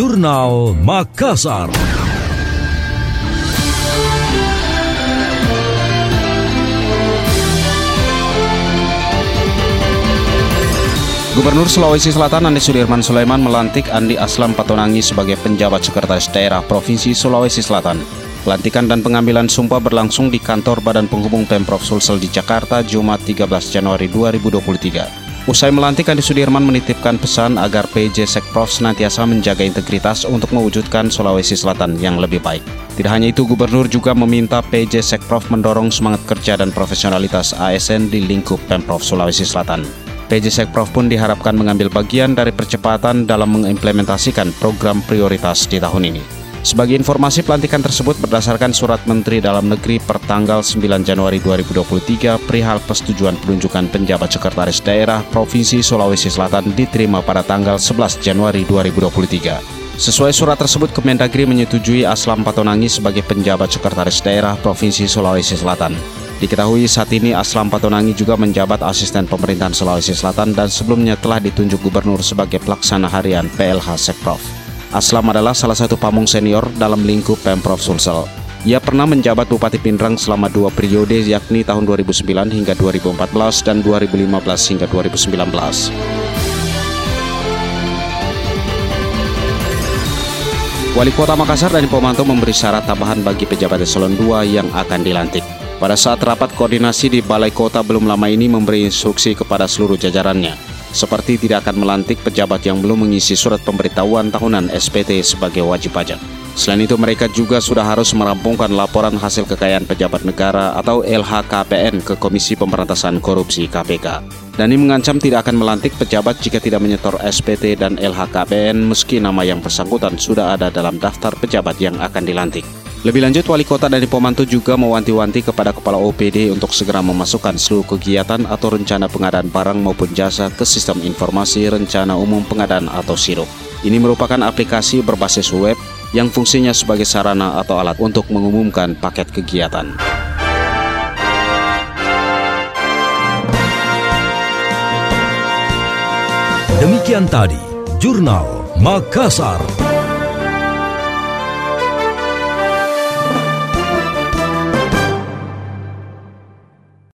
Jurnal Makassar. Gubernur Sulawesi Selatan Andi Sudirman Sulaiman melantik Andi Aslam Patonangi sebagai penjabat sekretaris daerah Provinsi Sulawesi Selatan. Pelantikan dan pengambilan sumpah berlangsung di kantor Badan Penghubung Pemprov Sulsel di Jakarta Jumat 13 Januari 2023. Usai melantik, Andi Sudirman menitipkan pesan agar PJ Sekprov senantiasa menjaga integritas untuk mewujudkan Sulawesi Selatan yang lebih baik. Tidak hanya itu, Gubernur juga meminta PJ Sekprov mendorong semangat kerja dan profesionalitas ASN di lingkup Pemprov Sulawesi Selatan. PJ Sekprov pun diharapkan mengambil bagian dari percepatan dalam mengimplementasikan program prioritas di tahun ini. Sebagai informasi, pelantikan tersebut berdasarkan surat Menteri Dalam Negeri per tanggal 9 Januari 2023 perihal persetujuan penunjukan penjabat sekretaris daerah Provinsi Sulawesi Selatan diterima pada tanggal 11 Januari 2023. Sesuai surat tersebut, Kemendagri menyetujui Aslam Patonangi sebagai penjabat sekretaris daerah Provinsi Sulawesi Selatan. Diketahui saat ini Aslam Patonangi juga menjabat asisten pemerintahan Sulawesi Selatan dan sebelumnya telah ditunjuk gubernur sebagai pelaksana harian PLH Sekprov. Aslam adalah salah satu pamung senior dalam lingkup Pemprov Sulsel. Ia pernah menjabat Bupati Pindrang selama dua periode yakni tahun 2009 hingga 2014 dan 2015 hingga 2019. Wali Kota Makassar dan Pomanto memberi syarat tambahan bagi pejabat eselon 2 yang akan dilantik. Pada saat rapat koordinasi di Balai Kota belum lama ini memberi instruksi kepada seluruh jajarannya, seperti tidak akan melantik pejabat yang belum mengisi surat pemberitahuan tahunan SPT sebagai wajib pajak. Selain itu, mereka juga sudah harus merampungkan laporan hasil kekayaan pejabat negara atau LHKPN ke Komisi Pemberantasan Korupsi KPK. Dani mengancam tidak akan melantik pejabat jika tidak menyetor SPT dan LHKPN meski nama yang bersangkutan sudah ada dalam daftar pejabat yang akan dilantik. Lebih lanjut, Wali Kota dari Pomanto juga mewanti-wanti kepada Kepala OPD untuk segera memasukkan seluruh kegiatan atau rencana pengadaan barang maupun jasa ke Sistem Informasi Rencana Umum Pengadaan atau SIRUP. Ini merupakan aplikasi berbasis web yang fungsinya sebagai sarana atau alat untuk mengumumkan paket kegiatan. Demikian tadi, Jurnal Makassar.